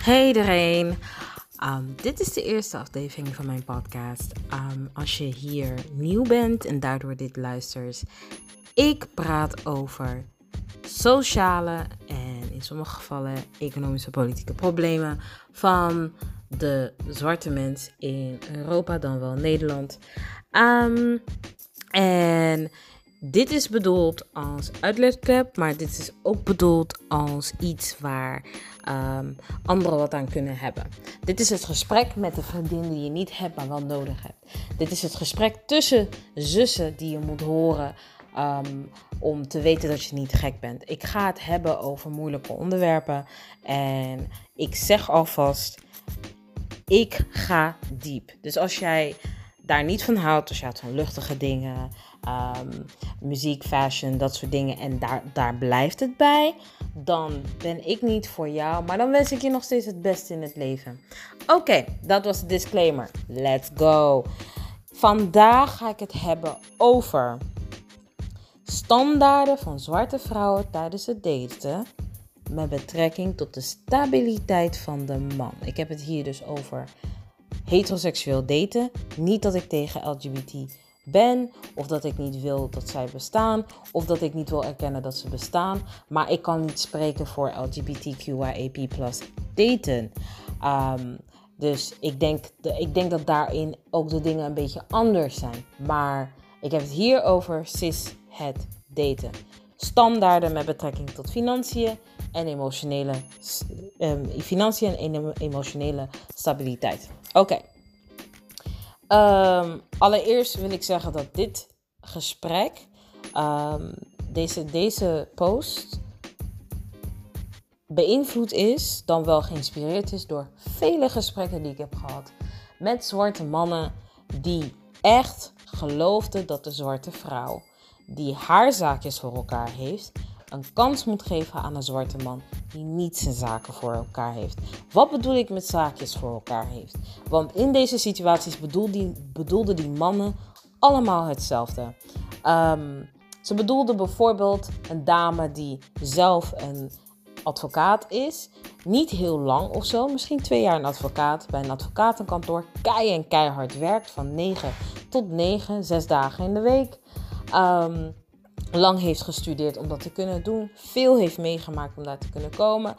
Hey iedereen. Um, dit is de eerste aflevering van mijn podcast. Um, als je hier nieuw bent en daardoor dit luistert, ik praat over sociale en in sommige gevallen economische politieke problemen van de zwarte mens in Europa, dan wel Nederland. Um, en dit is bedoeld als uitlegclub, maar dit is ook bedoeld als iets waar um, anderen wat aan kunnen hebben. Dit is het gesprek met de vriendin die je niet hebt, maar wel nodig hebt. Dit is het gesprek tussen zussen die je moet horen um, om te weten dat je niet gek bent. Ik ga het hebben over moeilijke onderwerpen en ik zeg alvast, ik ga diep. Dus als jij daar niet van houdt, als je houdt van luchtige dingen um, muziek, fashion, dat soort dingen. En daar, daar blijft het bij. Dan ben ik niet voor jou. Maar dan wens ik je nog steeds het beste in het leven. Oké, dat was de disclaimer. Let's go. Vandaag ga ik het hebben over standaarden van zwarte vrouwen tijdens het daten met betrekking tot de stabiliteit van de man. Ik heb het hier dus over heteroseksueel daten. Niet dat ik tegen LGBT ben, of dat ik niet wil dat zij bestaan, of dat ik niet wil erkennen dat ze bestaan. Maar ik kan niet spreken voor LGBTQIAP+ daten. Um, dus ik denk, ik denk dat daarin ook de dingen een beetje anders zijn. Maar ik heb het hier over cis het daten. Standaarden met betrekking tot financiën en emotionele, um, financiën en emotionele stabiliteit. Oké. Um, allereerst wil ik zeggen dat dit gesprek, um, deze, deze post, beïnvloed is, dan wel geïnspireerd is door vele gesprekken die ik heb gehad met zwarte mannen die echt geloofden dat de zwarte vrouw die haar zaakjes voor elkaar heeft, een kans moet geven aan een zwarte man die niet zijn zaken voor elkaar heeft. Wat bedoel ik met zaakjes voor elkaar heeft? Want in deze situaties bedoelden die, mannen allemaal hetzelfde. Um, ze bedoelden bijvoorbeeld een dame die zelf een advocaat is. Niet heel lang of zo, misschien twee jaar een advocaat bij een advocatenkantoor. Kei en keihard werkt van 9 tot 9, zes dagen in de week. Um, lang heeft gestudeerd om dat te kunnen doen. Veel heeft meegemaakt om daar te kunnen komen.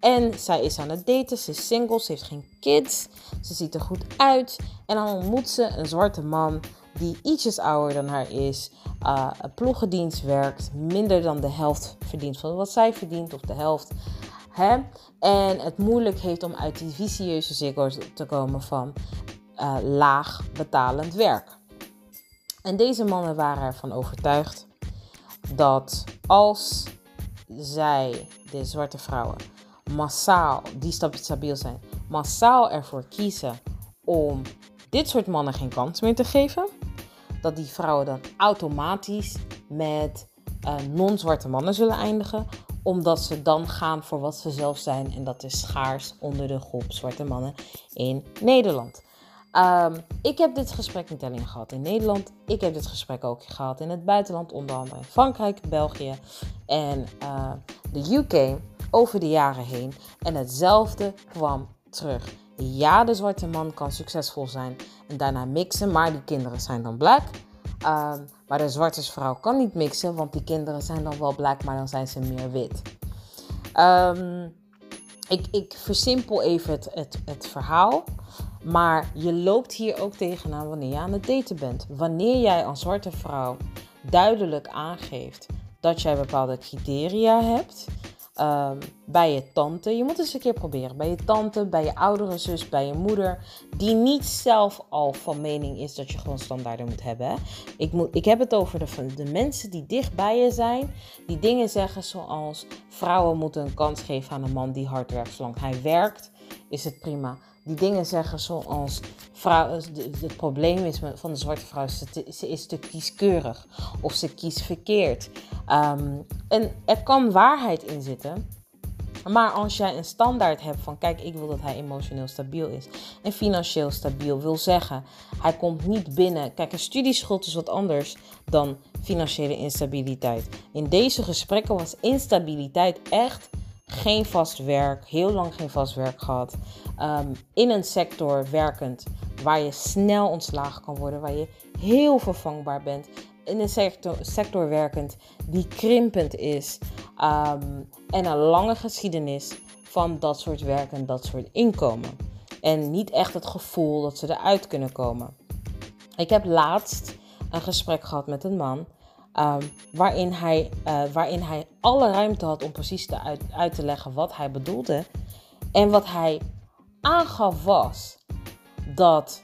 En zij is aan het daten, ze is single, ze heeft geen kids. Ze ziet er goed uit. En dan ontmoet ze een zwarte man die ietsjes ouder dan haar is. Uh, ploegendienst werkt, minder dan de helft verdient van wat zij verdient, of de helft. Hè? En het moeilijk heeft om uit die vicieuze cirkel te komen van uh, laag betalend werk. En deze mannen waren ervan overtuigd dat als zij, de zwarte vrouwen, massaal, die stabiel zijn, massaal ervoor kiezen om dit soort mannen geen kans meer te geven, dat die vrouwen dan automatisch met uh, non-zwarte mannen zullen eindigen, omdat ze dan gaan voor wat ze zelf zijn en dat is schaars onder de groep zwarte mannen in Nederland. Um, ik heb dit gesprek niet alleen gehad in Nederland. Ik heb dit gesprek ook gehad in het buitenland, onder andere in Frankrijk, België en uh, de UK over de jaren heen. En hetzelfde kwam terug. Ja, de zwarte man kan succesvol zijn en daarna mixen, maar die kinderen zijn dan black. Um, maar de zwarte vrouw kan niet mixen, want die kinderen zijn dan wel black, maar dan zijn ze meer wit. Um, ik, ik versimpel even het, het, het verhaal. Maar je loopt hier ook tegenaan wanneer je aan het daten bent. Wanneer jij als zwarte vrouw duidelijk aangeeft dat jij bepaalde criteria hebt. Um, bij je tante, je moet eens een keer proberen. Bij je tante, bij je oudere zus, bij je moeder. Die niet zelf al van mening is dat je gewoon standaarden moet hebben. Ik, moet, ik heb het over de, de mensen die dicht bij je zijn. Die dingen zeggen zoals: vrouwen moeten een kans geven aan een man die hard werkt. Zolang hij werkt, is het prima die dingen zeggen zoals vrouw, het probleem is van de zwarte vrouw, ze, is te kieskeurig of ze kiest verkeerd. Um, en er kan waarheid in zitten. Maar als jij een standaard hebt van kijk, ik wil dat hij emotioneel stabiel is en financieel stabiel, wil zeggen, hij komt niet binnen. Kijk, een studieschuld is wat anders dan financiële instabiliteit. In deze gesprekken was instabiliteit echt geen vast werk, heel lang geen vast werk gehad. Ehm, in een sector werkend waar je snel ontslagen kan worden, waar je heel vervangbaar bent. In een sector, sector werkend die krimpend is. Ehm, en een lange geschiedenis van dat soort werk en dat soort inkomen. En niet echt het gevoel dat ze eruit kunnen komen. Ik heb laatst een gesprek gehad met een man. Ehm, waarin, hij, uh, waarin hij alle ruimte had om precies te uit, uit te leggen wat hij bedoelde. En wat hij aangaf was dat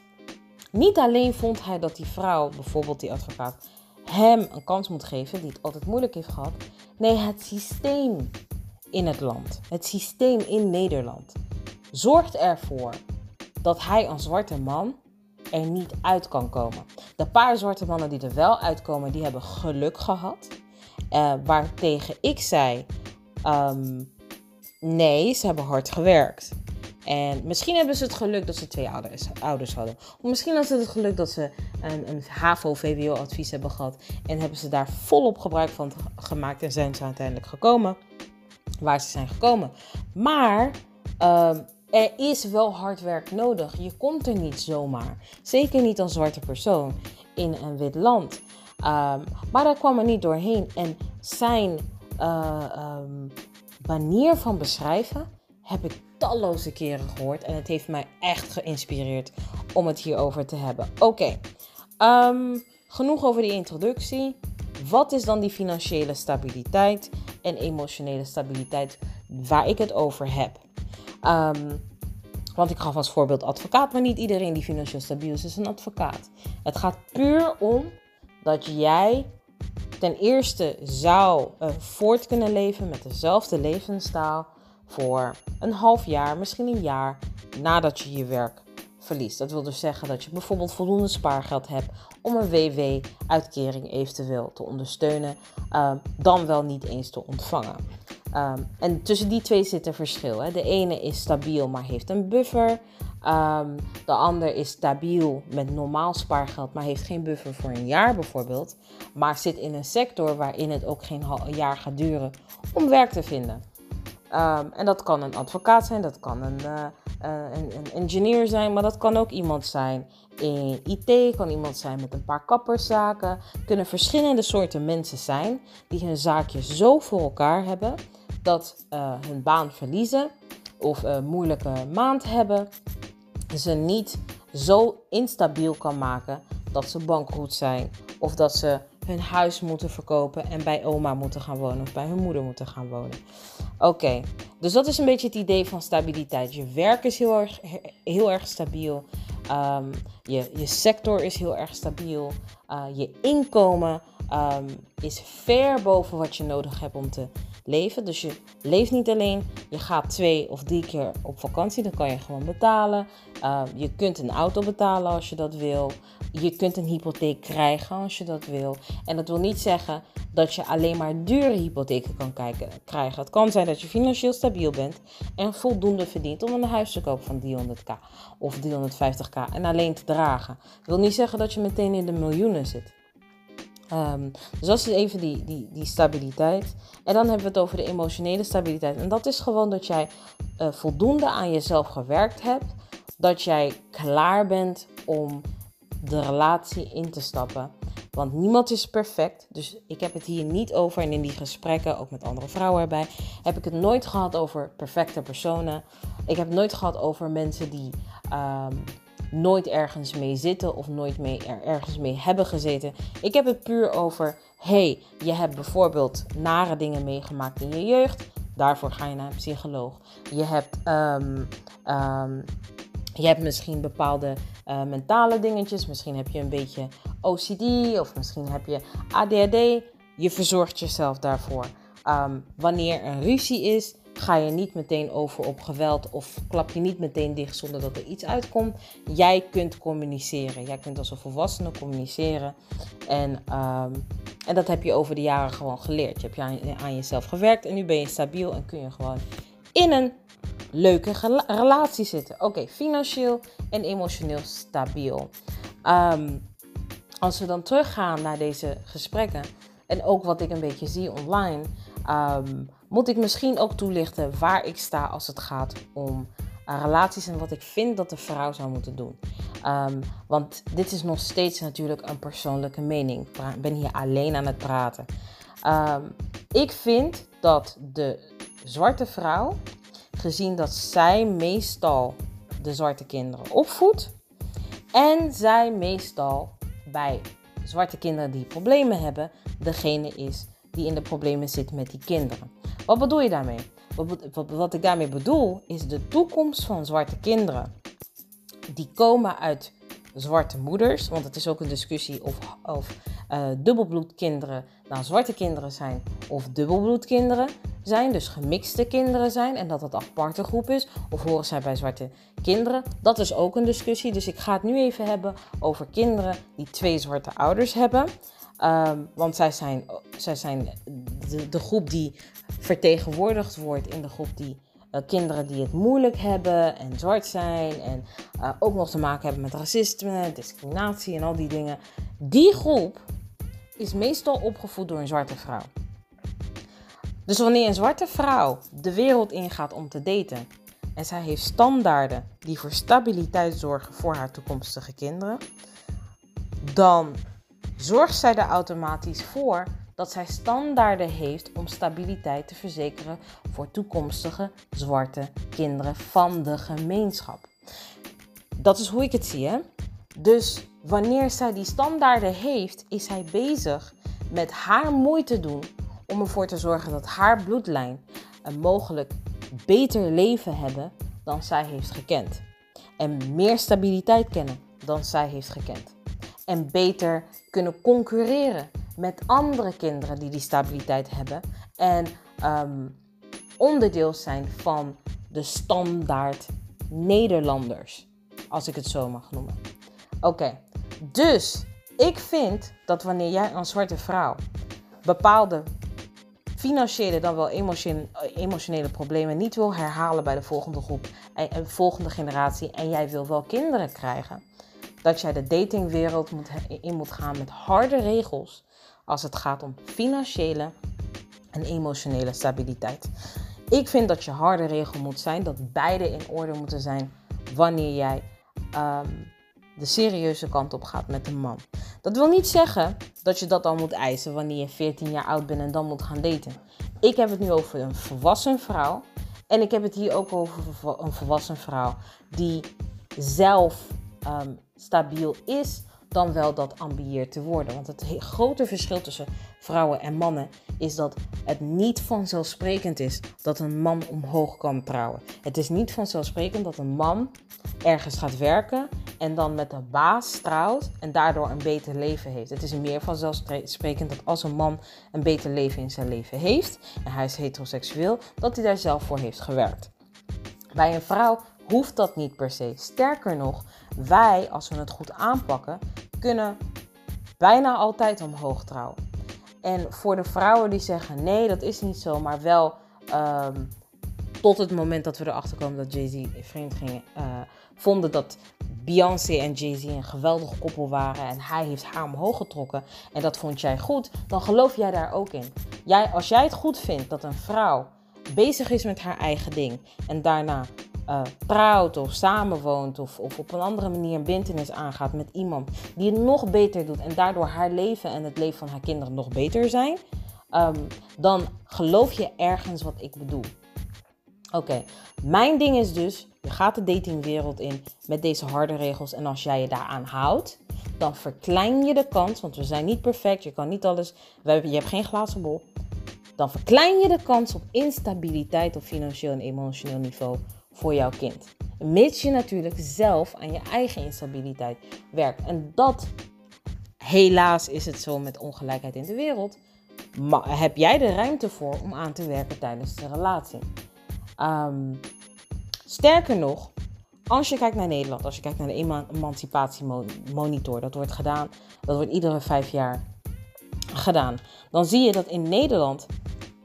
niet alleen vond hij dat die vrouw, bijvoorbeeld die advocaat, hem een kans moet geven, die het altijd moeilijk heeft gehad. Nee, het systeem in het land, het systeem in Nederland, zorgt ervoor dat hij een zwarte man er niet uit kan komen. De paar zwarte mannen die er wel uitkomen, die hebben geluk gehad. Uh, waartegen ik zei, um, nee, ze hebben hard gewerkt. En misschien hebben ze het geluk dat ze twee ouders, hadden. Of misschien hadden ze het geluk dat ze een, een HAVO-VWO-advies hebben gehad. En hebben ze daar volop gebruik van gemaakt en zijn ze uiteindelijk gekomen waar ze zijn gekomen. Maar um, er is wel hard werk nodig. Je komt er niet zomaar. Zeker niet als zwarte persoon in een wit land. Um, maar daar kwam er niet doorheen. En zijn uh, manier van beschrijven heb ik talloze keren gehoord. En het heeft mij echt geïnspireerd om het hierover te hebben. Oké, um, genoeg over die introductie. Wat is dan die financiële stabiliteit en emotionele stabiliteit waar ik het over heb? Um, want ik gaf als voorbeeld advocaat, maar niet iedereen die financieel stabiel is, is een advocaat. Het gaat puur om dat jij ten eerste zou uh, voort kunnen leven met dezelfde levensstijl voor een half jaar, misschien een jaar nadat je je werk verliest. Dat wil dus zeggen dat je bijvoorbeeld voldoende spaargeld hebt om een WW-uitkering eventueel te ondersteunen, uh, dan wel niet eens te ontvangen. Um, en tussen die twee zit een verschil. Hè. De ene is stabiel, maar heeft een buffer. Um, de ander is stabiel met normaal spaargeld, maar heeft geen buffer voor een jaar bijvoorbeeld. Maar zit in een sector waarin het ook geen jaar gaat duren om werk te vinden. Um, en dat kan een advocaat zijn, dat kan een, uh, een, een, engineer zijn, maar dat kan ook iemand zijn in IT, kan iemand zijn met een paar kapperszaken. Kunnen verschillende soorten mensen zijn die hun zaakje zo voor elkaar hebben dat uh, hun baan verliezen of een moeilijke maand hebben, ze niet zo instabiel kan maken dat ze bankroet zijn of dat ze hun huis moeten verkopen en bij oma moeten gaan wonen of bij hun moeder moeten gaan wonen. Oké, dus dat is een beetje het idee van stabiliteit. Je werk is heel erg, heel erg stabiel. Um, je, je sector is heel erg stabiel. Uh, je inkomen um, is ver boven wat je nodig hebt om te leven. Dus je leeft niet alleen. Je gaat twee of drie keer op vakantie. Dan kan je gewoon betalen. Uh, je kunt een auto betalen als je dat wil. Je kunt een hypotheek krijgen als je dat wil. En dat wil niet zeggen dat je alleen maar dure hypotheken kan krijgen. Het kan zijn dat je financieel stabiel bent en voldoende verdient om een huis te kopen van 300k of 350k en alleen te dragen. Dat wil niet zeggen dat je meteen in de miljoenen zit. Um, dus dat is even die, die, die stabiliteit. En dan hebben we het over de emotionele stabiliteit. En dat is gewoon dat jij uh, voldoende aan jezelf gewerkt hebt. Dat jij klaar bent om de relatie in te stappen. Want niemand is perfect. Dus ik heb het hier niet over. En in die gesprekken, ook met andere vrouwen erbij, heb ik het nooit gehad over perfecte personen. Ik heb het nooit gehad over mensen die um, nooit ergens mee zitten of nooit mee er ergens mee hebben gezeten. Ik heb het puur over, hey, je hebt bijvoorbeeld nare dingen meegemaakt in je jeugd. Daarvoor ga je naar een psycholoog. Je hebt, um, um, je hebt misschien bepaalde uh, mentale dingetjes. Misschien heb je een beetje OCD of misschien heb je ADHD. Je verzorgt jezelf daarvoor. Um, wanneer er ruzie is, ga je niet meteen over op geweld of klap je niet meteen dicht zonder dat er iets uitkomt. Jij kunt communiceren. Jij kunt als een volwassene communiceren. En, um, en dat heb je over de jaren gewoon geleerd. Je hebt aan, aan jezelf gewerkt en nu ben je stabiel en kun je gewoon in een leuke relatie zitten. Oké, financieel en emotioneel stabiel. Um, als we dan teruggaan naar deze gesprekken en ook wat ik een beetje zie online, ehm, moet ik misschien ook toelichten waar ik sta als het gaat om uh, relaties en wat ik vind dat de vrouw zou moeten doen. Ehm, want dit is nog steeds natuurlijk een persoonlijke mening. Ik ben hier alleen aan het praten. Ehm, ik vind dat de zwarte vrouw, gezien dat zij meestal de zwarte kinderen opvoedt en zij meestal bij zwarte kinderen die problemen hebben, degene is die in de problemen zit met die kinderen. Wat bedoel je daarmee? Wat, ik daarmee bedoel is de toekomst van zwarte kinderen. Die komen uit zwarte moeders, want het is ook een discussie of, of uh, dubbelbloedkinderen nou zwarte kinderen zijn of dubbelbloedkinderen zijn, dus gemixte kinderen zijn en dat dat een aparte groep is, of horen zij bij zwarte kinderen. Dat is ook een discussie, dus ik ga het nu even hebben over kinderen die twee zwarte ouders hebben. Ehm, want zij zijn, zij zijn de, groep die vertegenwoordigd wordt in de groep die uh, kinderen die het moeilijk hebben en zwart zijn en uh, ook nog te maken hebben met racisme, discriminatie en al die dingen. Die groep is meestal opgevoed door een zwarte vrouw. Dus wanneer een zwarte vrouw de wereld ingaat om te daten en zij heeft standaarden die voor stabiliteit zorgen voor haar toekomstige kinderen, dan zorgt zij er automatisch voor dat zij standaarden heeft om stabiliteit te verzekeren voor toekomstige zwarte kinderen van de gemeenschap. Dat is hoe ik het zie. Hè? Dus wanneer zij die standaarden heeft, is zij bezig met haar moeite doen om ervoor te zorgen dat haar bloedlijn een mogelijk beter leven hebben dan zij heeft gekend. En meer stabiliteit kennen dan zij heeft gekend. En beter kunnen concurreren met andere kinderen die die stabiliteit hebben. En um, onderdeel zijn van de standaard Nederlanders. Als ik het zo mag noemen. Oké, dus ik vind dat wanneer jij een zwarte vrouw bepaalde financiële dan wel emotionele, problemen niet wil herhalen bij de volgende groep en, de volgende generatie en jij wil wel kinderen krijgen, dat jij de datingwereld moet, in moet gaan met harde regels als het gaat om financiële en emotionele stabiliteit. Ik vind dat je harde regel moet zijn, dat beide in orde moeten zijn wanneer jij ehm, de serieuze kant op gaat met een man. Dat wil niet zeggen dat je dat dan moet eisen wanneer je 14 jaar oud bent en dan moet gaan daten. Ik heb het nu over een volwassen vrouw. En ik heb het hier ook over een volwassen vrouw die zelf ehm, stabiel is, dan wel dat ambieert te worden. Want het grote verschil tussen vrouwen en mannen is dat het niet vanzelfsprekend is dat een man omhoog kan trouwen. Het is niet vanzelfsprekend dat een man ergens gaat werken en dan met een baas trouwt en daardoor een beter leven heeft. Het is meer vanzelfsprekend dat als een man een beter leven in zijn leven heeft en hij is heteroseksueel, dat hij daar zelf voor heeft gewerkt. Bij een vrouw hoeft dat niet per se. Sterker nog, wij, als we het goed aanpakken, kunnen bijna altijd omhoog trouwen. En voor de vrouwen die zeggen nee, dat is niet zo, maar wel ehm, tot het moment dat we erachter komen dat Jay-Z vreemd ging, uh, vonden dat Beyoncé en Jay-Z een geweldig koppel waren en hij heeft haar omhoog getrokken en dat vond jij goed, dan geloof jij daar ook in. Jij, als jij het goed vindt dat een vrouw bezig is met haar eigen ding en daarna uh, trouwt of samenwoont of, of op een andere manier een bindenis aangaat met iemand die het nog beter doet en daardoor haar leven en het leven van haar kinderen nog beter zijn, ehm, dan geloof je ergens wat ik bedoel. Oké, mijn ding is dus, je gaat de datingwereld in met deze harde regels en als jij je daaraan houdt, dan verklein je de kans, want we zijn niet perfect, je kan niet alles, je hebt geen glazen bol, dan verklein je de kans op instabiliteit op financieel en emotioneel niveau voor jouw kind. Mits je natuurlijk zelf aan je eigen instabiliteit werkt. En dat, helaas is het zo met ongelijkheid in de wereld, maar heb jij de ruimte voor om aan te werken tijdens de relatie. Ehm, sterker nog, als je kijkt naar Nederland, als je kijkt naar de emancipatiemonitor, dat wordt gedaan, dat wordt iedere vijf jaar gedaan, dan zie je dat in Nederland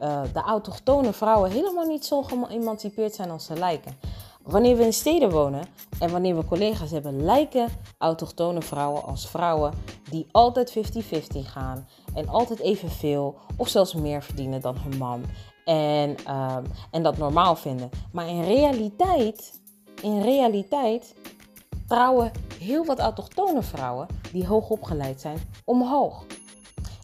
uh, de autochtone vrouwen helemaal niet zo geëmancipeerd zijn als ze lijken. Wanneer we in steden wonen en wanneer we collega's hebben, lijken autochtone vrouwen als vrouwen die altijd 50-50 gaan en altijd evenveel of zelfs meer verdienen dan hun man. En, ehm, en dat normaal vinden. Maar in realiteit, in realiteit trouwen heel wat autochtone vrouwen die hoog opgeleid zijn omhoog.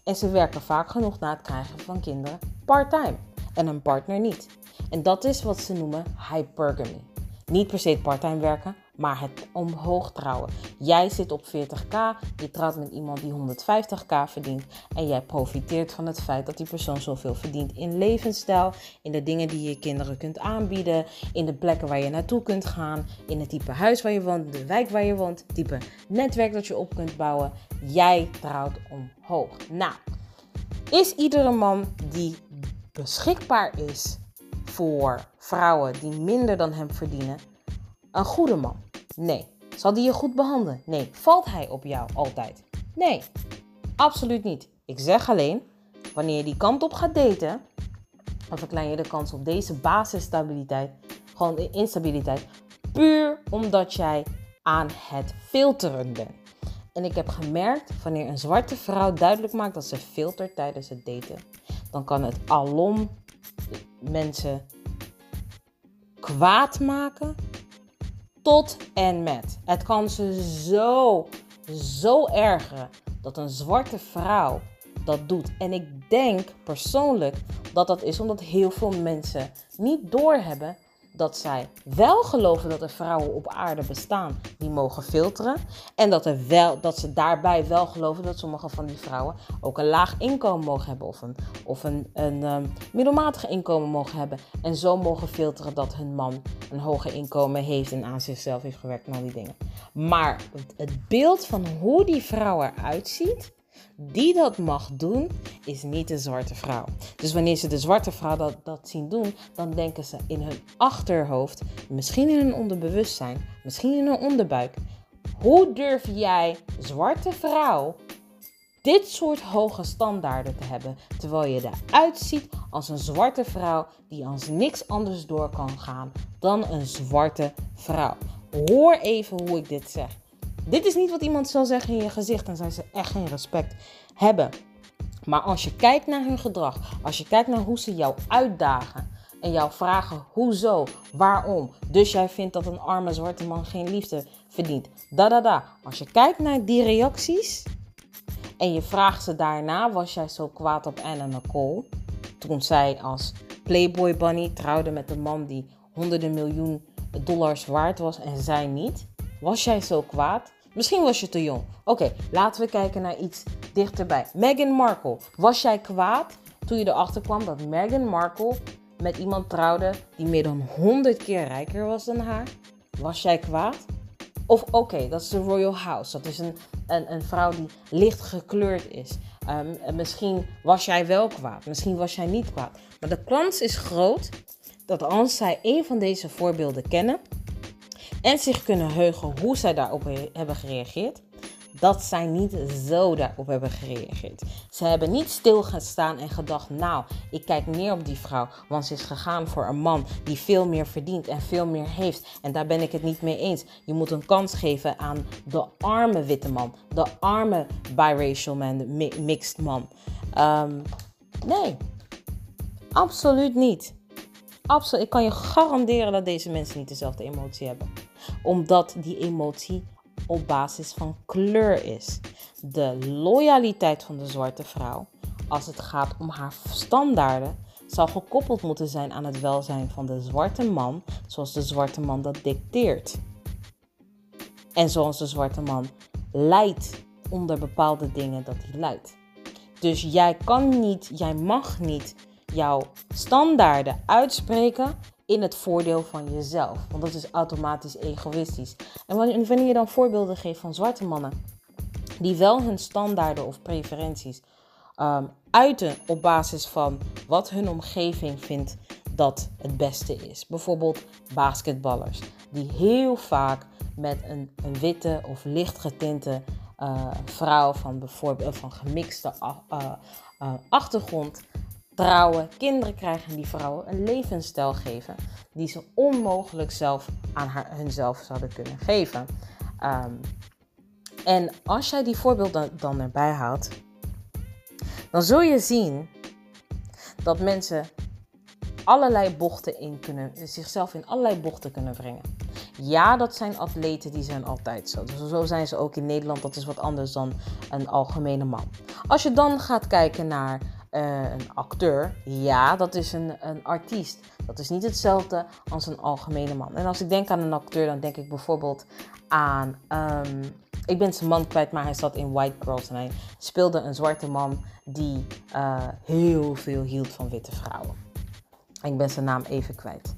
En ze werken vaak genoeg na het krijgen van kinderen part-time en een partner niet. En dat is wat ze noemen hypergamy. Niet per se part-time werken, maar het omhoog trouwen. Jij zit op 40k, je trouwt met iemand die 150k verdient en jij profiteert van het feit dat die persoon zoveel verdient in levensstijl, in de dingen die je kinderen kunt aanbieden, in de plekken waar je naartoe kunt gaan, in het type huis waar je woont, de wijk waar je woont, het type netwerk dat je op kunt bouwen. Jij trouwt omhoog. Nou, is iedere man die beschikbaar is voor vrouwen die minder dan hem verdienen een goede man? Nee. Zal die je goed behandelen? Nee. Valt hij op jou altijd? Nee. Absoluut niet. Ik zeg alleen, wanneer je die kant op gaat daten, dan verklein je de kans op deze basisstabiliteit, gewoon instabiliteit, puur omdat jij aan het filteren bent. En ik heb gemerkt, wanneer een zwarte vrouw duidelijk maakt dat ze filtert tijdens het daten, dan kan het alom mensen kwaad maken tot en met. Het kan ze zo, zo ergeren dat een zwarte vrouw dat doet. En ik denk persoonlijk dat dat is omdat heel veel mensen niet doorhebben dat zij wel geloven dat er vrouwen op aarde bestaan die mogen filteren. En dat, er wel, dat ze daarbij wel geloven dat sommige van die vrouwen ook een laag inkomen mogen hebben. Of een, of een, een um, middelmatig inkomen mogen hebben. En zo mogen filteren dat hun man een hoger inkomen heeft en aan zichzelf heeft gewerkt en al die dingen. Maar het beeld van hoe die vrouw eruit ziet die dat mag doen, is niet de zwarte vrouw. Dus wanneer ze de zwarte vrouw dat, dat zien doen, dan denken ze in hun achterhoofd, misschien in hun onderbewustzijn, misschien in hun onderbuik. Hoe durf jij, zwarte vrouw, dit soort hoge standaarden te hebben, terwijl je eruit ziet als een zwarte vrouw die als niks anders door kan gaan dan een zwarte vrouw. Hoor even hoe ik dit zeg. Dit is niet wat iemand zal zeggen in je gezicht en zijn ze echt geen respect hebben. Maar als je kijkt naar hun gedrag, als je kijkt naar hoe ze jou uitdagen en jou vragen hoezo, waarom, dus jij vindt dat een arme zwarte man geen liefde verdient, da da da. Als je kijkt naar die reacties en je vraagt ze daarna, was jij zo kwaad op Anna Nicole toen zij als Playboy Bunny trouwde met een man die honderden miljoen dollars waard was en zij niet? Was jij zo kwaad? Misschien was je te jong. Oké, laten we kijken naar iets dichterbij. Meghan Markle. Was jij kwaad toen je erachter kwam dat Meghan Markle met iemand trouwde die meer dan 100 keer rijker was dan haar? Was jij kwaad? Of oké, dat is de Royal House. Dat is een, een, een vrouw die licht gekleurd is. Um, misschien was jij wel kwaad. Misschien was jij niet kwaad. Maar de kans is groot dat als zij een van deze voorbeelden kennen, en zich kunnen heugen hoe zij daarop hebben gereageerd, dat zij niet zo daarop hebben gereageerd. Ze hebben niet stilgestaan en gedacht: Nou, ik kijk neer op die vrouw, want ze is gegaan voor een man die veel meer verdient en veel meer heeft. En daar ben ik het niet mee eens. Je moet een kans geven aan de arme witte man, de arme biracial man, de mixed man. Um, nee, absoluut niet. Absoluut. Ik kan je garanderen dat deze mensen niet dezelfde emotie hebben omdat die emotie op basis van kleur is. De loyaliteit van de zwarte vrouw, als het gaat om haar standaarden, zal gekoppeld moeten zijn aan het welzijn van de zwarte man, zoals de zwarte man dat dicteert. En zoals de zwarte man leidt onder bepaalde dingen dat hij leidt. Dus jij kan niet, jij mag niet jouw standaarden uitspreken in het voordeel van jezelf. Want dat is automatisch egoïstisch. En wanneer je dan voorbeelden geeft van zwarte mannen die wel hun standaarden of preferenties um, uiten op basis van wat hun omgeving vindt dat het beste is. Bijvoorbeeld basketballers die heel vaak met een, een witte of lichtgetinte uh, vrouw van bijvoorbeeld van gemixte uh, uh, achtergrond trouwen, kinderen krijgen en die vrouwen een levensstijl geven die ze onmogelijk zelf aan haar, hunzelf zouden kunnen geven. Ehm, en als jij die voorbeelden dan erbij haalt, dan zul je zien dat mensen allerlei bochten in kunnen, zichzelf in allerlei bochten kunnen brengen. Ja, dat zijn atleten, die zijn altijd zo. Dus zo zijn ze ook in Nederland. Dat is wat anders dan een algemene man. Als je dan gaat kijken naar uh, een acteur, ja, dat is een, een artiest. Dat is niet hetzelfde als een algemene man. En als ik denk aan een acteur, dan denk ik bijvoorbeeld aan. Um, ik ben zijn man kwijt, maar hij zat in White Girls en hij speelde een zwarte man die uh, heel veel hield van witte vrouwen. Ik ben zijn naam even kwijt.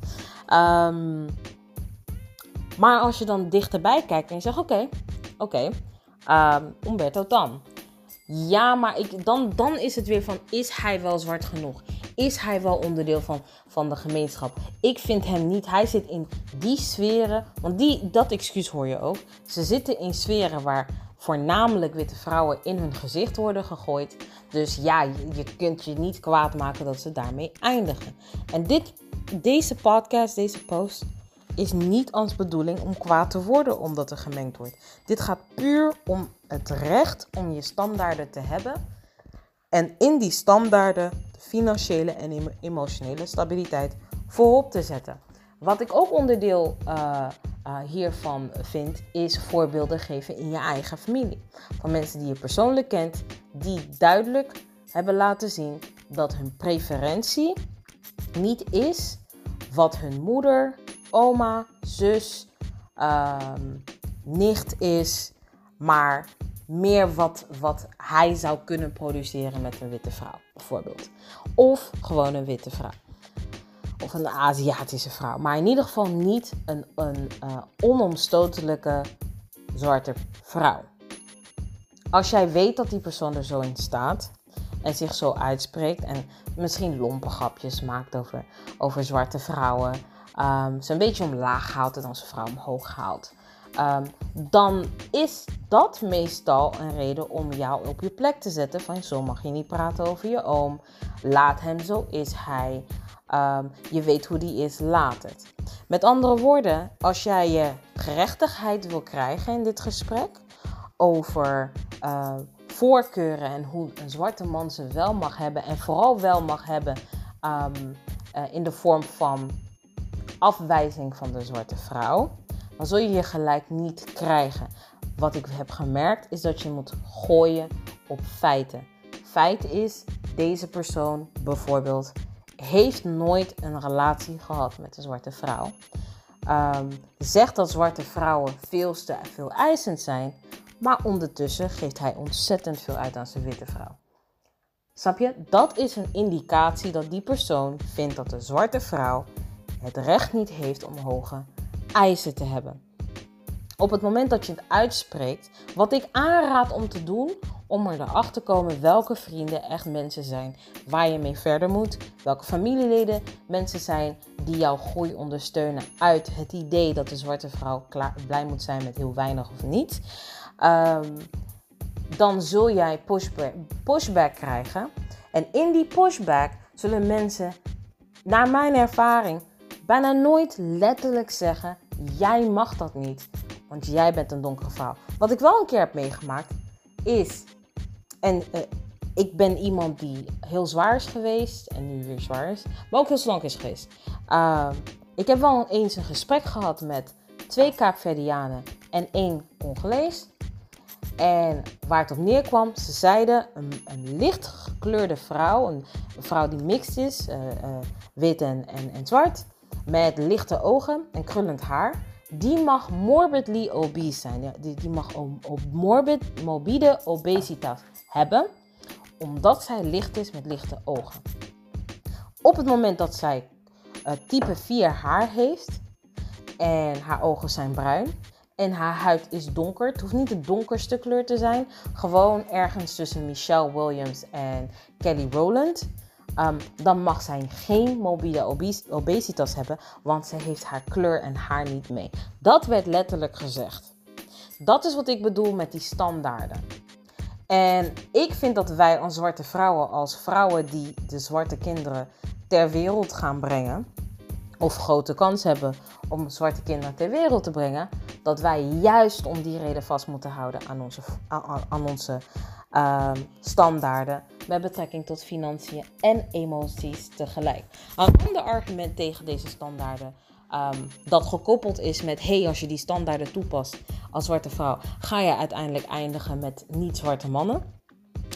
Um, maar als je dan dichterbij kijkt en je zegt: Oké, oké, okay, um, Umberto dan. Ja, maar ik, dan, dan is het weer van: is hij wel zwart genoeg? Is hij wel onderdeel van, van de gemeenschap? Ik vind hem niet. Hij zit in die sferen. Want die, dat excuus hoor je ook. Ze zitten in sferen waar voornamelijk witte vrouwen in hun gezicht worden gegooid. Dus ja, je, je kunt je niet kwaad maken dat ze daarmee eindigen. En dit, deze podcast, deze post is niet als bedoeling om kwaad te worden omdat er gemengd wordt. Dit gaat puur om het recht om je standaarden te hebben. En in die standaarden de financiële en emotionele stabiliteit voorop te zetten. Wat ik ook onderdeel uh, uh, hiervan vind, is voorbeelden geven in je eigen familie. Van mensen die je persoonlijk kent, die duidelijk hebben laten zien dat hun preferentie niet is wat hun moeder, oma, zus, um, nicht is, maar meer wat, wat hij zou kunnen produceren met een witte vrouw, bijvoorbeeld. Of gewoon een witte vrouw. Of een Aziatische vrouw. Maar in ieder geval niet een, een uh, onomstotelijke zwarte vrouw. Als jij weet dat die persoon er zo in staat en zich zo uitspreekt en misschien lompe grapjes maakt over, over zwarte vrouwen um, ze een beetje omlaag haalt en zijn vrouw omhoog haalt. Um, dan is dat meestal een reden om jou op je plek te zetten. Van zo mag je niet praten over je oom. Laat hem zo is hij. Um, je weet hoe die is, laat het. Met andere woorden, als jij je gerechtigheid wil krijgen in dit gesprek over uh, voorkeuren en hoe een zwarte man ze wel mag hebben en vooral wel mag hebben uh, in de vorm van afwijzing van de zwarte vrouw, dan zul je je gelijk niet krijgen. Wat ik heb gemerkt is dat je moet gooien op feiten. Feit is, deze persoon bijvoorbeeld heeft nooit een relatie gehad met een zwarte vrouw. Um, zegt dat zwarte vrouwen veel te veel eisend zijn, maar ondertussen geeft hij ontzettend veel uit aan zijn witte vrouw. Snap je? Dat is een indicatie dat die persoon vindt dat de zwarte vrouw het recht niet heeft om hoge eisen te hebben. Op het moment dat je het uitspreekt, wat ik aanraad om te doen, om er erachter te komen welke vrienden echt mensen zijn waar je mee verder moet, welke familieleden mensen zijn die jouw groei ondersteunen uit het idee dat de zwarte vrouw klaar, blij moet zijn met heel weinig of niet. Um, dan zul jij pushback krijgen. En in die pushback zullen mensen, naar mijn ervaring, bijna nooit letterlijk zeggen: jij mag dat niet, want jij bent een donkere vrouw. Wat ik wel een keer heb meegemaakt is, en uh, ik ben iemand die heel zwaar is geweest en nu weer zwaar is, maar ook heel slank is geweest. Uh, ik heb wel eens een gesprek gehad met twee Kaapverdianen en één Congolese. En waar het op neerkwam, ze zeiden een, een licht gekleurde vrouw, een, vrouw die mixed is, uh, uh, wit en, en zwart, met lichte ogen en krullend haar, die mag morbidly obese zijn. Die, die mag morbid, morbide obesitas hebben, omdat zij licht is met lichte ogen. Op het moment dat zij uh, type 4 haar heeft en haar ogen zijn bruin en haar huid is donker, het hoeft niet de donkerste kleur te zijn, gewoon ergens tussen Michelle Williams en Kelly Rowland Um, dan mag zij geen mobiele obes obesitas hebben, want ze heeft haar kleur en haar niet mee. Dat werd letterlijk gezegd. Dat is wat ik bedoel met die standaarden. En ik vind dat wij als zwarte vrouwen, als vrouwen die de zwarte kinderen ter wereld gaan brengen, of grote kans hebben om zwarte kinderen ter wereld te brengen, dat wij juist om die reden vast moeten houden aan onze, aan, onze uh, standaarden met betrekking tot financiën en emoties tegelijk. Een ander argument tegen deze standaarden um, dat gekoppeld is met hey, als je die standaarden toepast als zwarte vrouw, ga je uiteindelijk eindigen met niet-zwarte mannen.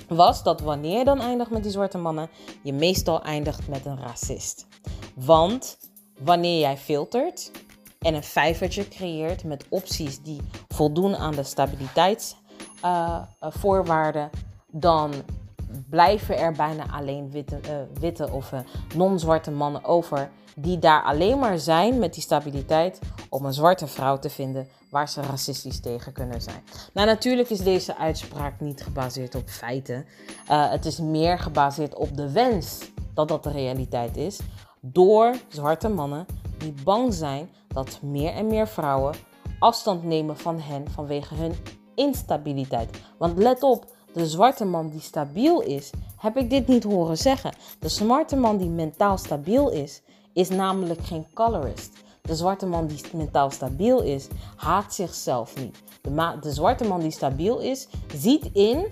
Was dat wanneer je dan eindigt met die zwarte mannen, je meestal eindigt met een racist. Want wanneer jij filtert en een vijvertje creëert met opties die voldoen aan de stabiliteitsvoorwaarden, uh, dan blijven er bijna alleen witte, uh, witte of uh, non-zwarte mannen over die daar alleen maar zijn met die stabiliteit om een zwarte vrouw te vinden waar ze racistisch tegen kunnen zijn. Nou, natuurlijk is deze uitspraak niet gebaseerd op feiten. Het is meer gebaseerd op de wens dat dat de realiteit is door zwarte mannen die bang zijn dat meer en meer vrouwen afstand nemen van hen vanwege hun instabiliteit. Want let op, de zwarte man die stabiel is, heb ik dit niet horen zeggen. De zwarte man die mentaal stabiel is, is namelijk geen colorist. De zwarte man die mentaal stabiel is, haat zichzelf niet. De, de zwarte man die stabiel is, ziet in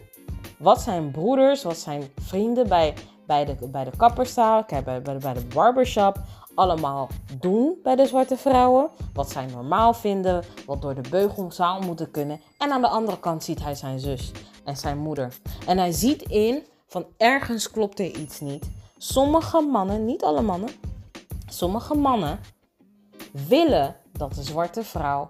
wat zijn broeders, wat zijn vrienden bij, bij, de, bij de kapperzaal, bij, bij, bij de barbershop allemaal doen bij de zwarte vrouwen. Wat zij normaal vinden, wat door de beugel zou moeten kunnen. En aan de andere kant ziet hij zijn zus en zijn moeder. En hij ziet in van ergens klopt er iets niet. Sommige mannen, niet alle mannen, sommige mannen willen dat de zwarte vrouw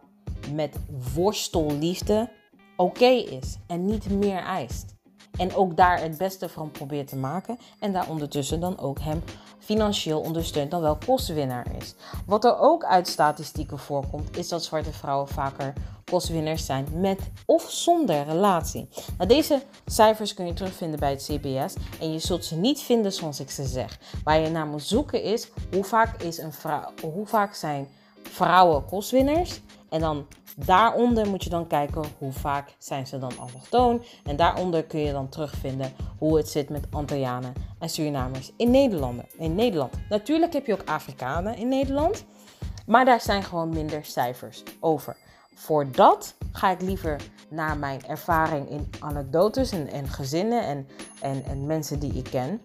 met worstelliefde oké is en niet meer eist. En ook daar het beste van probeert te maken. En daar ondertussen dan ook hem financieel ondersteunt dan wel kostwinnaar is. Wat er ook uit statistieken voorkomt, is dat zwarte vrouwen vaker kostwinnaars zijn met of zonder relatie. Nou, deze cijfers kun je terugvinden bij het CBS en je zult ze niet vinden zoals ik ze zeg. Waar je naar moet zoeken is hoe vaak, is een vrouw, hoe vaak zijn vrouwen kostwinnaars en dan Daaronder moet je dan kijken hoe vaak zijn ze dan allochtoon. En daaronder kun je dan terugvinden hoe het zit met Antillianen en Surinamers in Nederland. in Nederland. Natuurlijk heb je ook Afrikanen in Nederland. Maar daar zijn gewoon minder cijfers over. Voor dat ga ik liever naar mijn ervaring in anekdotes en, en gezinnen en, en, en mensen die ik ken.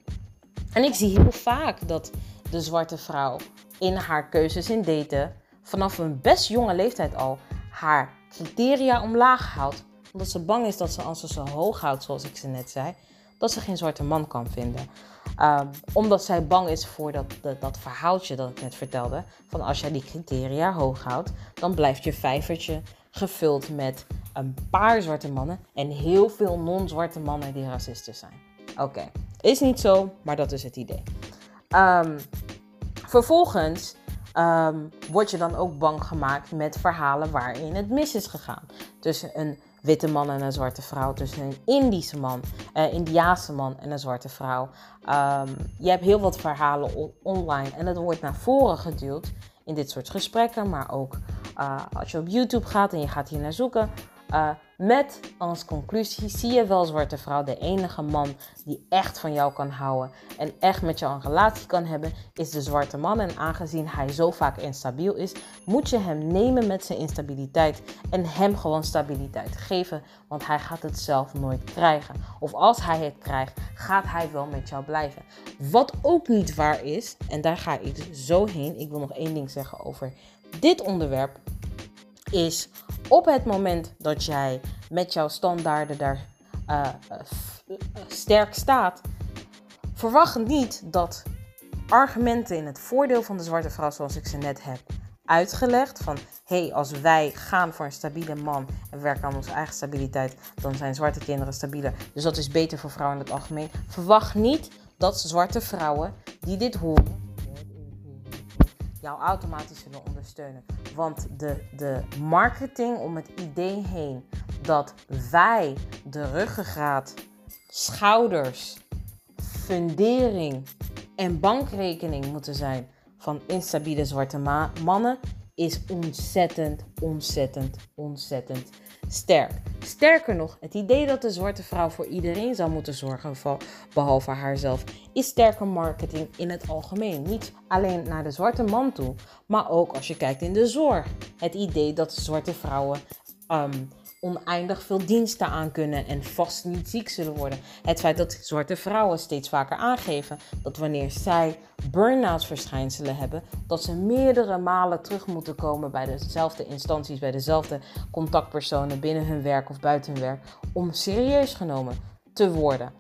En ik zie heel vaak dat de zwarte vrouw in haar keuzes in daten vanaf een best jonge leeftijd al haar criteria omlaag houdt. Omdat ze bang is dat ze als ze zo hoog houdt, zoals ik ze net zei, dat ze geen zwarte man kan vinden. Ehm, omdat zij bang is voor dat, dat, verhaaltje dat ik net vertelde. Van als jij die criteria hoog houdt, dan blijft je vijvertje gevuld met een paar zwarte mannen en heel veel non-zwarte mannen die racisten zijn. Oké, is niet zo, maar dat is het idee. Um, vervolgens um, word je dan ook bang gemaakt met verhalen waarin het mis is gegaan. Tussen een witte man en een zwarte vrouw, tussen een Indische man, uh, Indiaanse man en een zwarte vrouw. Um, je hebt heel wat verhalen online en dat wordt naar voren geduwd in dit soort gesprekken, maar ook uh, als je op YouTube gaat en je gaat hier naar zoeken. Uh, met als conclusie zie je wel zwarte vrouw, de enige man die echt van jou kan houden en echt met jou een relatie kan hebben, is de zwarte man. En aangezien hij zo vaak instabiel is, moet je hem nemen met zijn instabiliteit en hem gewoon stabiliteit geven, want hij gaat het zelf nooit krijgen. Of als hij het krijgt, gaat hij wel met jou blijven. Wat ook niet waar is, en daar ga ik zo heen. Ik wil nog één ding zeggen over dit onderwerp is op het moment dat jij met jouw standaarden daar uh, sterk staat, verwacht niet dat argumenten in het voordeel van de zwarte vrouw, zoals ik ze net heb uitgelegd, van hé, hey, als wij gaan voor een stabiele man en werken aan onze eigen stabiliteit, dan zijn zwarte kinderen stabieler. Dus dat is beter voor vrouwen in het algemeen. Verwacht niet dat zwarte vrouwen die dit horen jou automatisch zullen ondersteunen. Want de, de marketing om het idee heen dat wij de ruggengraat, schouders, fundering en bankrekening moeten zijn van instabiele zwarte mannen is ontzettend, ontzettend, ontzettend sterk. Sterker nog, het idee dat de zwarte vrouw voor iedereen zou moeten zorgen, behalve haarzelf, is sterke marketing in het algemeen. Niet alleen naar de zwarte man toe, maar ook als je kijkt in de zorg. Het idee dat zwarte vrouwen ehm, oneindig veel diensten aan kunnen en vast niet ziek zullen worden. Het feit dat zwarte vrouwen steeds vaker aangeven dat wanneer zij burn-out verschijnselen hebben, dat ze meerdere malen terug moeten komen bij dezelfde instanties, bij dezelfde contactpersonen binnen hun werk of buiten hun werk, om serieus genomen te worden.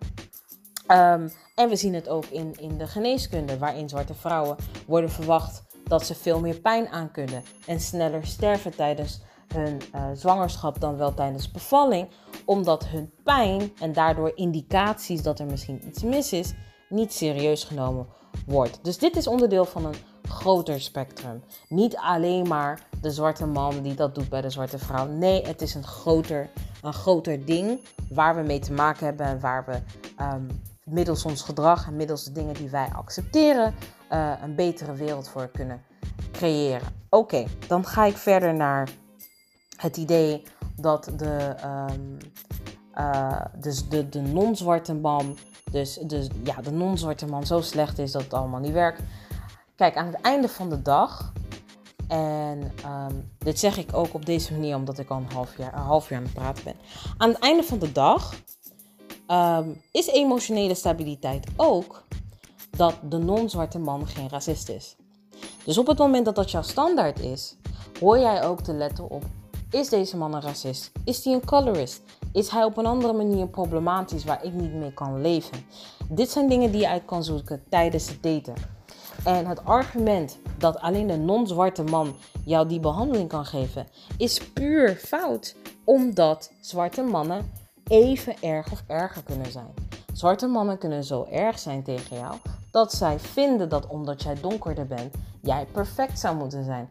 Ehm, en we zien het ook in, in de geneeskunde, waarin zwarte vrouwen worden verwacht dat ze veel meer pijn aan kunnen en sneller sterven tijdens hun uh, zwangerschap dan wel tijdens bevalling, omdat hun pijn en daardoor indicaties dat er misschien iets mis is, niet serieus genomen wordt. Dus dit is onderdeel van een groter spectrum. Niet alleen maar de zwarte man die dat doet bij de zwarte vrouw. Nee, het is een groter, een groter ding waar we mee te maken hebben en waar we um, middels ons gedrag en middels de dingen die wij accepteren, uh, een betere wereld voor kunnen creëren. Oké, dan ga ik verder naar het idee dat de, um, dus de, de non-zwarte man, dus, dus ja, de non-zwarte man zo slecht is dat het allemaal niet werkt. Kijk, aan het einde van de dag, en um, dit zeg ik ook op deze manier omdat ik al een half jaar, een half jaar aan het praten ben. Aan het einde van de dag um, is emotionele stabiliteit ook dat de non-zwarte man geen racist is. Dus op het moment dat dat jouw standaard is, hoor jij ook te letten op is deze man een racist? Is hij een colorist? Is hij op een andere manier problematisch waar ik niet mee kan leven? Dit zijn dingen die je uit kan zoeken tijdens het daten. En het argument dat alleen de non-zwarte man jou die behandeling kan geven, is puur fout. Omdat zwarte mannen even erg of erger kunnen zijn. Zwarte mannen kunnen zo erg zijn tegen jou dat zij vinden dat omdat jij donkerder bent, jij perfect zou moeten zijn.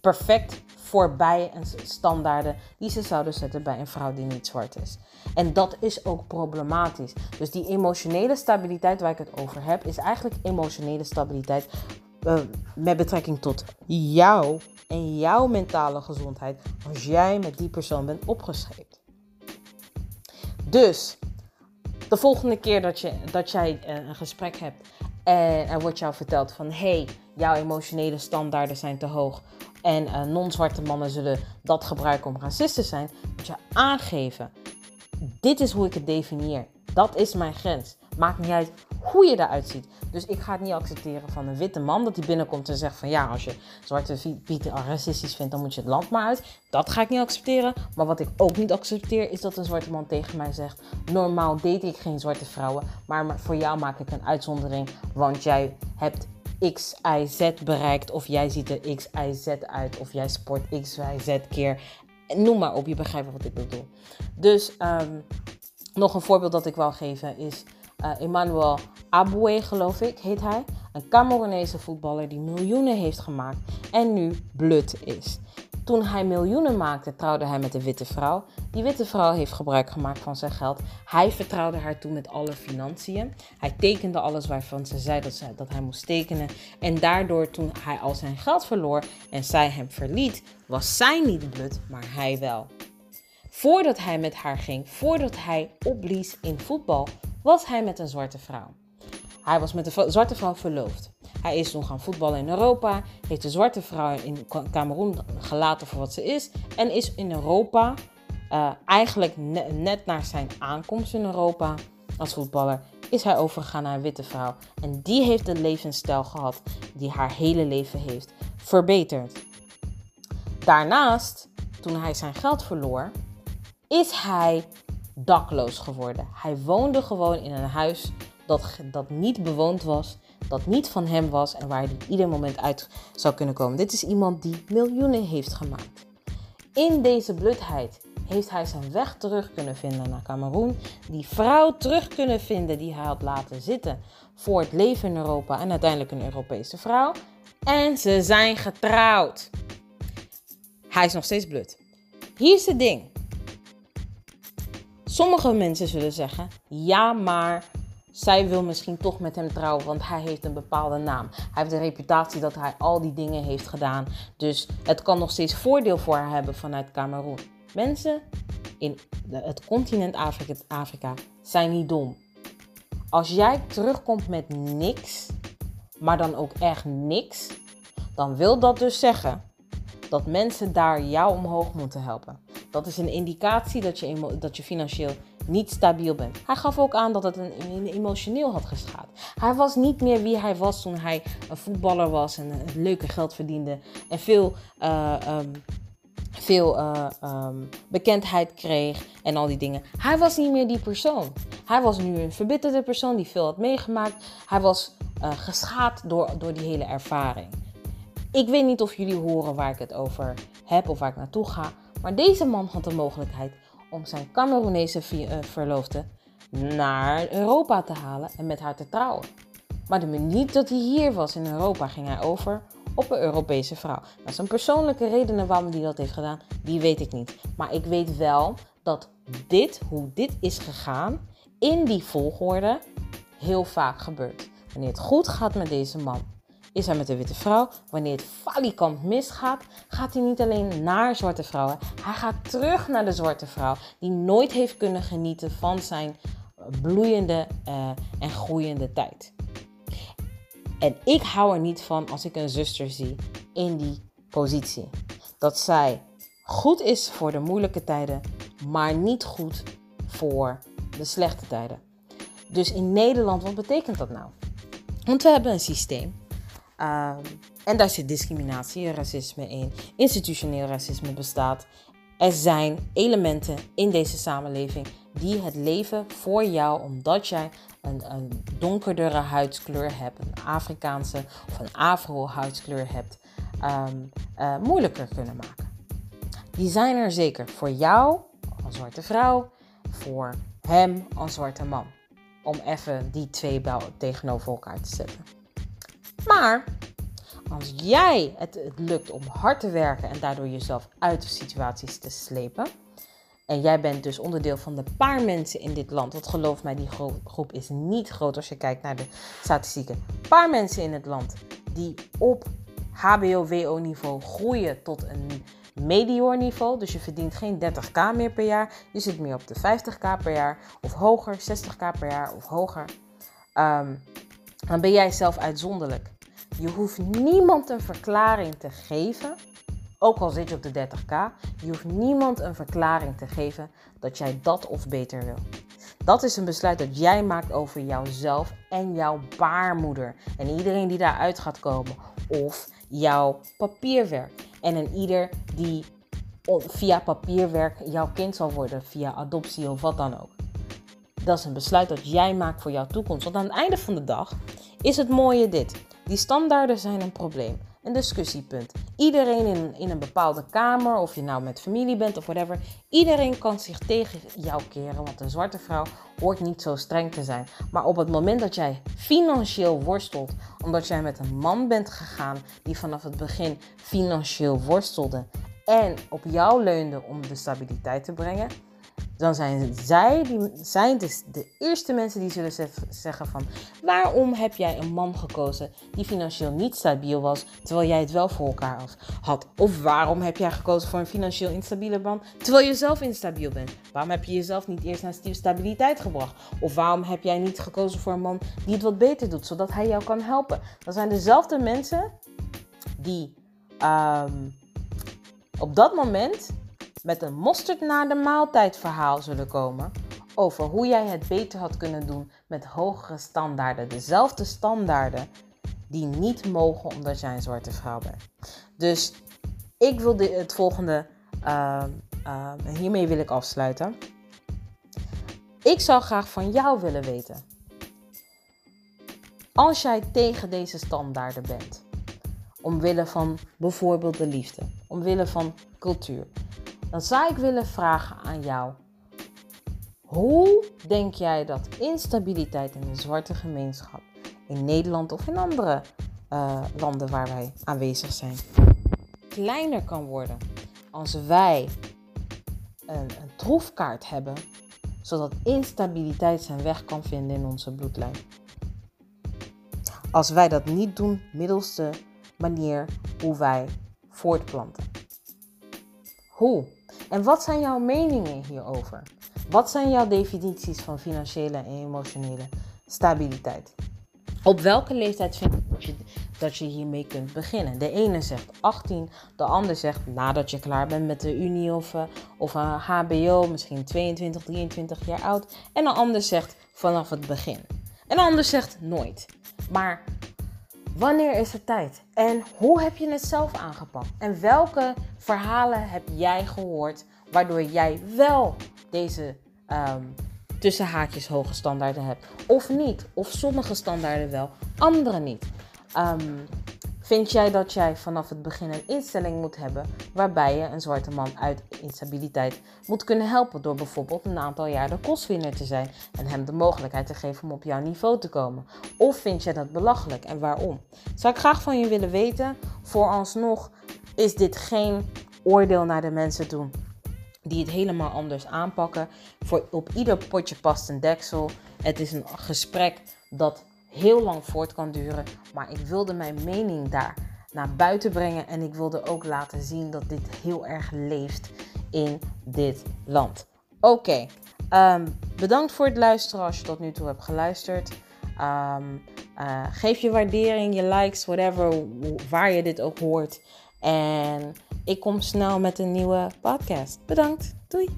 Perfect voorbij en standaarden die ze zouden zetten bij een vrouw die niet zwart is. En dat is ook problematisch. Dus die emotionele stabiliteit waar ik het over heb, is eigenlijk emotionele stabiliteit uh, met betrekking tot jou en jouw mentale gezondheid als jij met die persoon bent opgescheept. Dus de volgende keer dat, je, dat jij eh, een gesprek hebt en er wordt jou verteld van hey, jouw emotionele standaarden zijn te hoog en uh, non-zwarte mannen zullen dat gebruiken om racist te zijn, moet je aangeven. Dit is hoe ik het definieer. Dat is mijn grens. Maakt niet uit hoe je eruit ziet. Dus ik ga het niet accepteren van een witte man dat hij binnenkomt en zegt van ja, als je zwarte pieten racistisch vindt, dan moet je het land maar uit. Dat ga ik niet accepteren. Maar wat ik ook niet accepteer is dat een zwarte man tegen mij zegt: normaal date ik geen zwarte vrouwen, maar voor jou maak ik een uitzondering, want jij hebt X, Y, Z bereikt. Of jij ziet er X, Y, Z uit. Of jij sport X, Y, Z keer. Noem maar op, je begrijpt wat ik bedoel. Dus um, nog een voorbeeld dat ik wil geven is uh, Emmanuel Aboué, geloof ik, heet hij. Een Cameroonese voetballer die miljoenen heeft gemaakt en nu blut is. Toen hij miljoenen maakte, trouwde hij met een witte vrouw. Die witte vrouw heeft gebruik gemaakt van zijn geld. Hij vertrouwde haar toen met alle financiën. Hij tekende alles waarvan ze zei dat, ze, dat hij moest tekenen. En daardoor, toen hij al zijn geld verloor en zij hem verliet, was zij niet blut, maar hij wel. Voordat hij met haar ging, voordat hij opblies in voetbal, was hij met een zwarte vrouw. Hij was met een zwarte vrouw verloofd. Hij is toen gaan voetballen in Europa, heeft de zwarte vrouw in Cameroen gelaten voor wat ze is en is in Europa, uh, eigenlijk net na zijn aankomst in Europa als voetballer, is hij overgegaan naar een witte vrouw. En die heeft de levensstijl gehad die haar hele leven heeft verbeterd. Daarnaast, toen hij zijn geld verloor, is hij dakloos geworden. Hij woonde gewoon in een huis dat, dat niet bewoond was, dat niet van hem was en waar hij ieder moment uit zou kunnen komen. Dit is iemand die miljoenen heeft gemaakt. In deze blutheid heeft hij zijn weg terug kunnen vinden naar Cameroen. Die vrouw terug kunnen vinden die hij had laten zitten voor het leven in Europa en uiteindelijk een Europese vrouw. En ze zijn getrouwd. Hij is nog steeds blut. Hier is het ding. Sommige mensen zullen zeggen: ja, maar zij wil misschien toch met hem trouwen, want hij heeft een bepaalde naam. Hij heeft de reputatie dat hij al die dingen heeft gedaan. Dus het kan nog steeds voordeel voor haar hebben vanuit Cameroen. Mensen in het continent Afrika, Afrika zijn niet dom. Als jij terugkomt met niks, maar dan ook echt niks, dan wil dat dus zeggen dat mensen daar jou omhoog moeten helpen. Dat is een indicatie dat je, dat je financieel niet stabiel bent. Hij gaf ook aan dat het een, emotioneel had geschaad. Hij was niet meer wie hij was toen hij een voetballer was en een leuke geld verdiende en veel, uh, um, veel uh, um, bekendheid kreeg en al die dingen. Hij was niet meer die persoon. Hij was nu een verbitterde persoon die veel had meegemaakt. Hij was uh, geschaad door, door die hele ervaring. Ik weet niet of jullie horen waar ik het over heb of waar ik naartoe ga. Maar deze man had de mogelijkheid om zijn Cameroonese eh, verloofde naar Europa te halen en met haar te trouwen. Maar de minuut dat hij hier was in Europa, ging hij over op een Europese vrouw. Nou, zijn persoonlijke redenen waarom hij dat heeft gedaan, die weet ik niet. Maar ik weet wel dat dit, hoe dit is gegaan, in die volgorde heel vaak gebeurt. Wanneer het goed gaat met deze man, is hij met de witte vrouw. Wanneer het falikant misgaat, gaat hij niet alleen naar zwarte vrouwen. Hij gaat terug naar de zwarte vrouw die nooit heeft kunnen genieten van zijn bloeiende uh, en groeiende tijd. En ik hou er niet van als ik een zuster zie in die positie. Dat zij goed is voor de moeilijke tijden, maar niet goed voor de slechte tijden. Dus in Nederland, wat betekent dat nou? Want we hebben een systeem Um, en daar zit discriminatie racisme in. Institutioneel racisme bestaat. Er zijn elementen in deze samenleving die het leven voor jou, omdat jij een, een donkerdere huidskleur hebt, een Afrikaanse of een Afro-huidskleur hebt, um, uh, moeilijker kunnen maken. Die zijn er zeker voor jou als zwarte vrouw, voor hem als zwarte man. Om even die twee tegenover elkaar te zetten. Maar als jij het, lukt om hard te werken en daardoor jezelf uit de situaties te slepen. En jij bent dus onderdeel van de paar mensen in dit land. Want geloof mij, die groep is niet groot als je kijkt naar de statistieken. Paar mensen in het land die op HBO-WO-niveau groeien tot een medior niveau. Dus je verdient geen 30k meer per jaar. Je zit meer op de 50k per jaar of hoger, 60k per jaar of hoger. Um, dan ben jij zelf uitzonderlijk. Je hoeft niemand een verklaring te geven, ook al zit je op de 30k. Je hoeft niemand een verklaring te geven dat jij dat of beter wil. Dat is een besluit dat jij maakt over jouzelf en jouw baarmoeder. En iedereen die daaruit gaat komen. Of jouw papierwerk. En een ieder die via papierwerk jouw kind zal worden, via adoptie of wat dan ook. Dat is een besluit dat jij maakt voor jouw toekomst. Want aan het einde van de dag is het mooie dit. Die standaarden zijn een probleem, een discussiepunt. Iedereen in, in een bepaalde kamer, of je nou met familie bent of whatever, iedereen kan zich tegen jou keren, want een zwarte vrouw hoort niet zo streng te zijn. Maar op het moment dat jij financieel worstelt, omdat jij met een man bent gegaan die vanaf het begin financieel worstelde en op jou leunde om de stabiliteit te brengen, dan zijn zij die, zijn dus de eerste mensen die zullen zeggen van waarom heb jij een man gekozen die financieel niet stabiel was, terwijl jij het wel voor elkaar had? Of waarom heb jij gekozen voor een financieel instabiele man, terwijl je zelf instabiel bent? Waarom heb je jezelf niet eerst naar stabiliteit gebracht? Of waarom heb jij niet gekozen voor een man die het wat beter doet, zodat hij jou kan helpen? Dat zijn dezelfde mensen die um, op dat moment met een mosterd na de maaltijd verhaal zullen komen over hoe jij het beter had kunnen doen met hogere standaarden. Dezelfde standaarden die niet mogen omdat jij een zwarte vrouw bent. Dus ik wil het volgende, uh, uh, hiermee wil ik afsluiten. Ik zou graag van jou willen weten. Als jij tegen deze standaarden bent, omwille van bijvoorbeeld de liefde, omwille van cultuur, dan zou ik willen vragen aan jou. Hoe denk jij dat instabiliteit in de zwarte gemeenschap in Nederland of in andere uh, landen waar wij aanwezig zijn kleiner kan worden als wij een, een troefkaart hebben, zodat instabiliteit zijn weg kan vinden in onze bloedlijn? Als wij dat niet doen middels de manier hoe wij voortplanten. Hoe? En wat zijn jouw meningen hierover? Wat zijn jouw definities van financiële en emotionele stabiliteit? Op welke leeftijd vind je dat je hiermee kunt beginnen? De ene zegt 18, de ander zegt nadat je klaar bent met de unie of, of een HBO, misschien 22, 23 jaar oud. En de ander zegt vanaf het begin. En de ander zegt nooit. Maar wanneer is het tijd? En hoe heb je het zelf aangepakt? En welke verhalen heb jij gehoord waardoor jij wel deze um, tussen haakjes hoge standaarden hebt. Of niet. Of sommige standaarden wel, andere niet. Um, vind jij dat jij vanaf het begin een instelling moet hebben waarbij je een zwarte man uit instabiliteit moet kunnen helpen door bijvoorbeeld een aantal jaar de kostwinner te zijn en hem de mogelijkheid te geven om op jouw niveau te komen? Of vind jij dat belachelijk en waarom? Zou ik graag van je willen weten. Vooralsnog is dit geen oordeel naar de mensen toe die het helemaal anders aanpakken. Voor op ieder potje past een deksel. Het is een gesprek dat heel lang voort kan duren. Maar ik wilde mijn mening daar naar buiten brengen. En ik wilde ook laten zien dat dit heel erg leeft in dit land. Oké, ehm, bedankt voor het luisteren als je tot nu toe hebt geluisterd. Ehm, eh, geef je waardering, je likes, whatever, waar je dit ook hoort. En ik kom snel met een nieuwe podcast. Bedankt. Doei.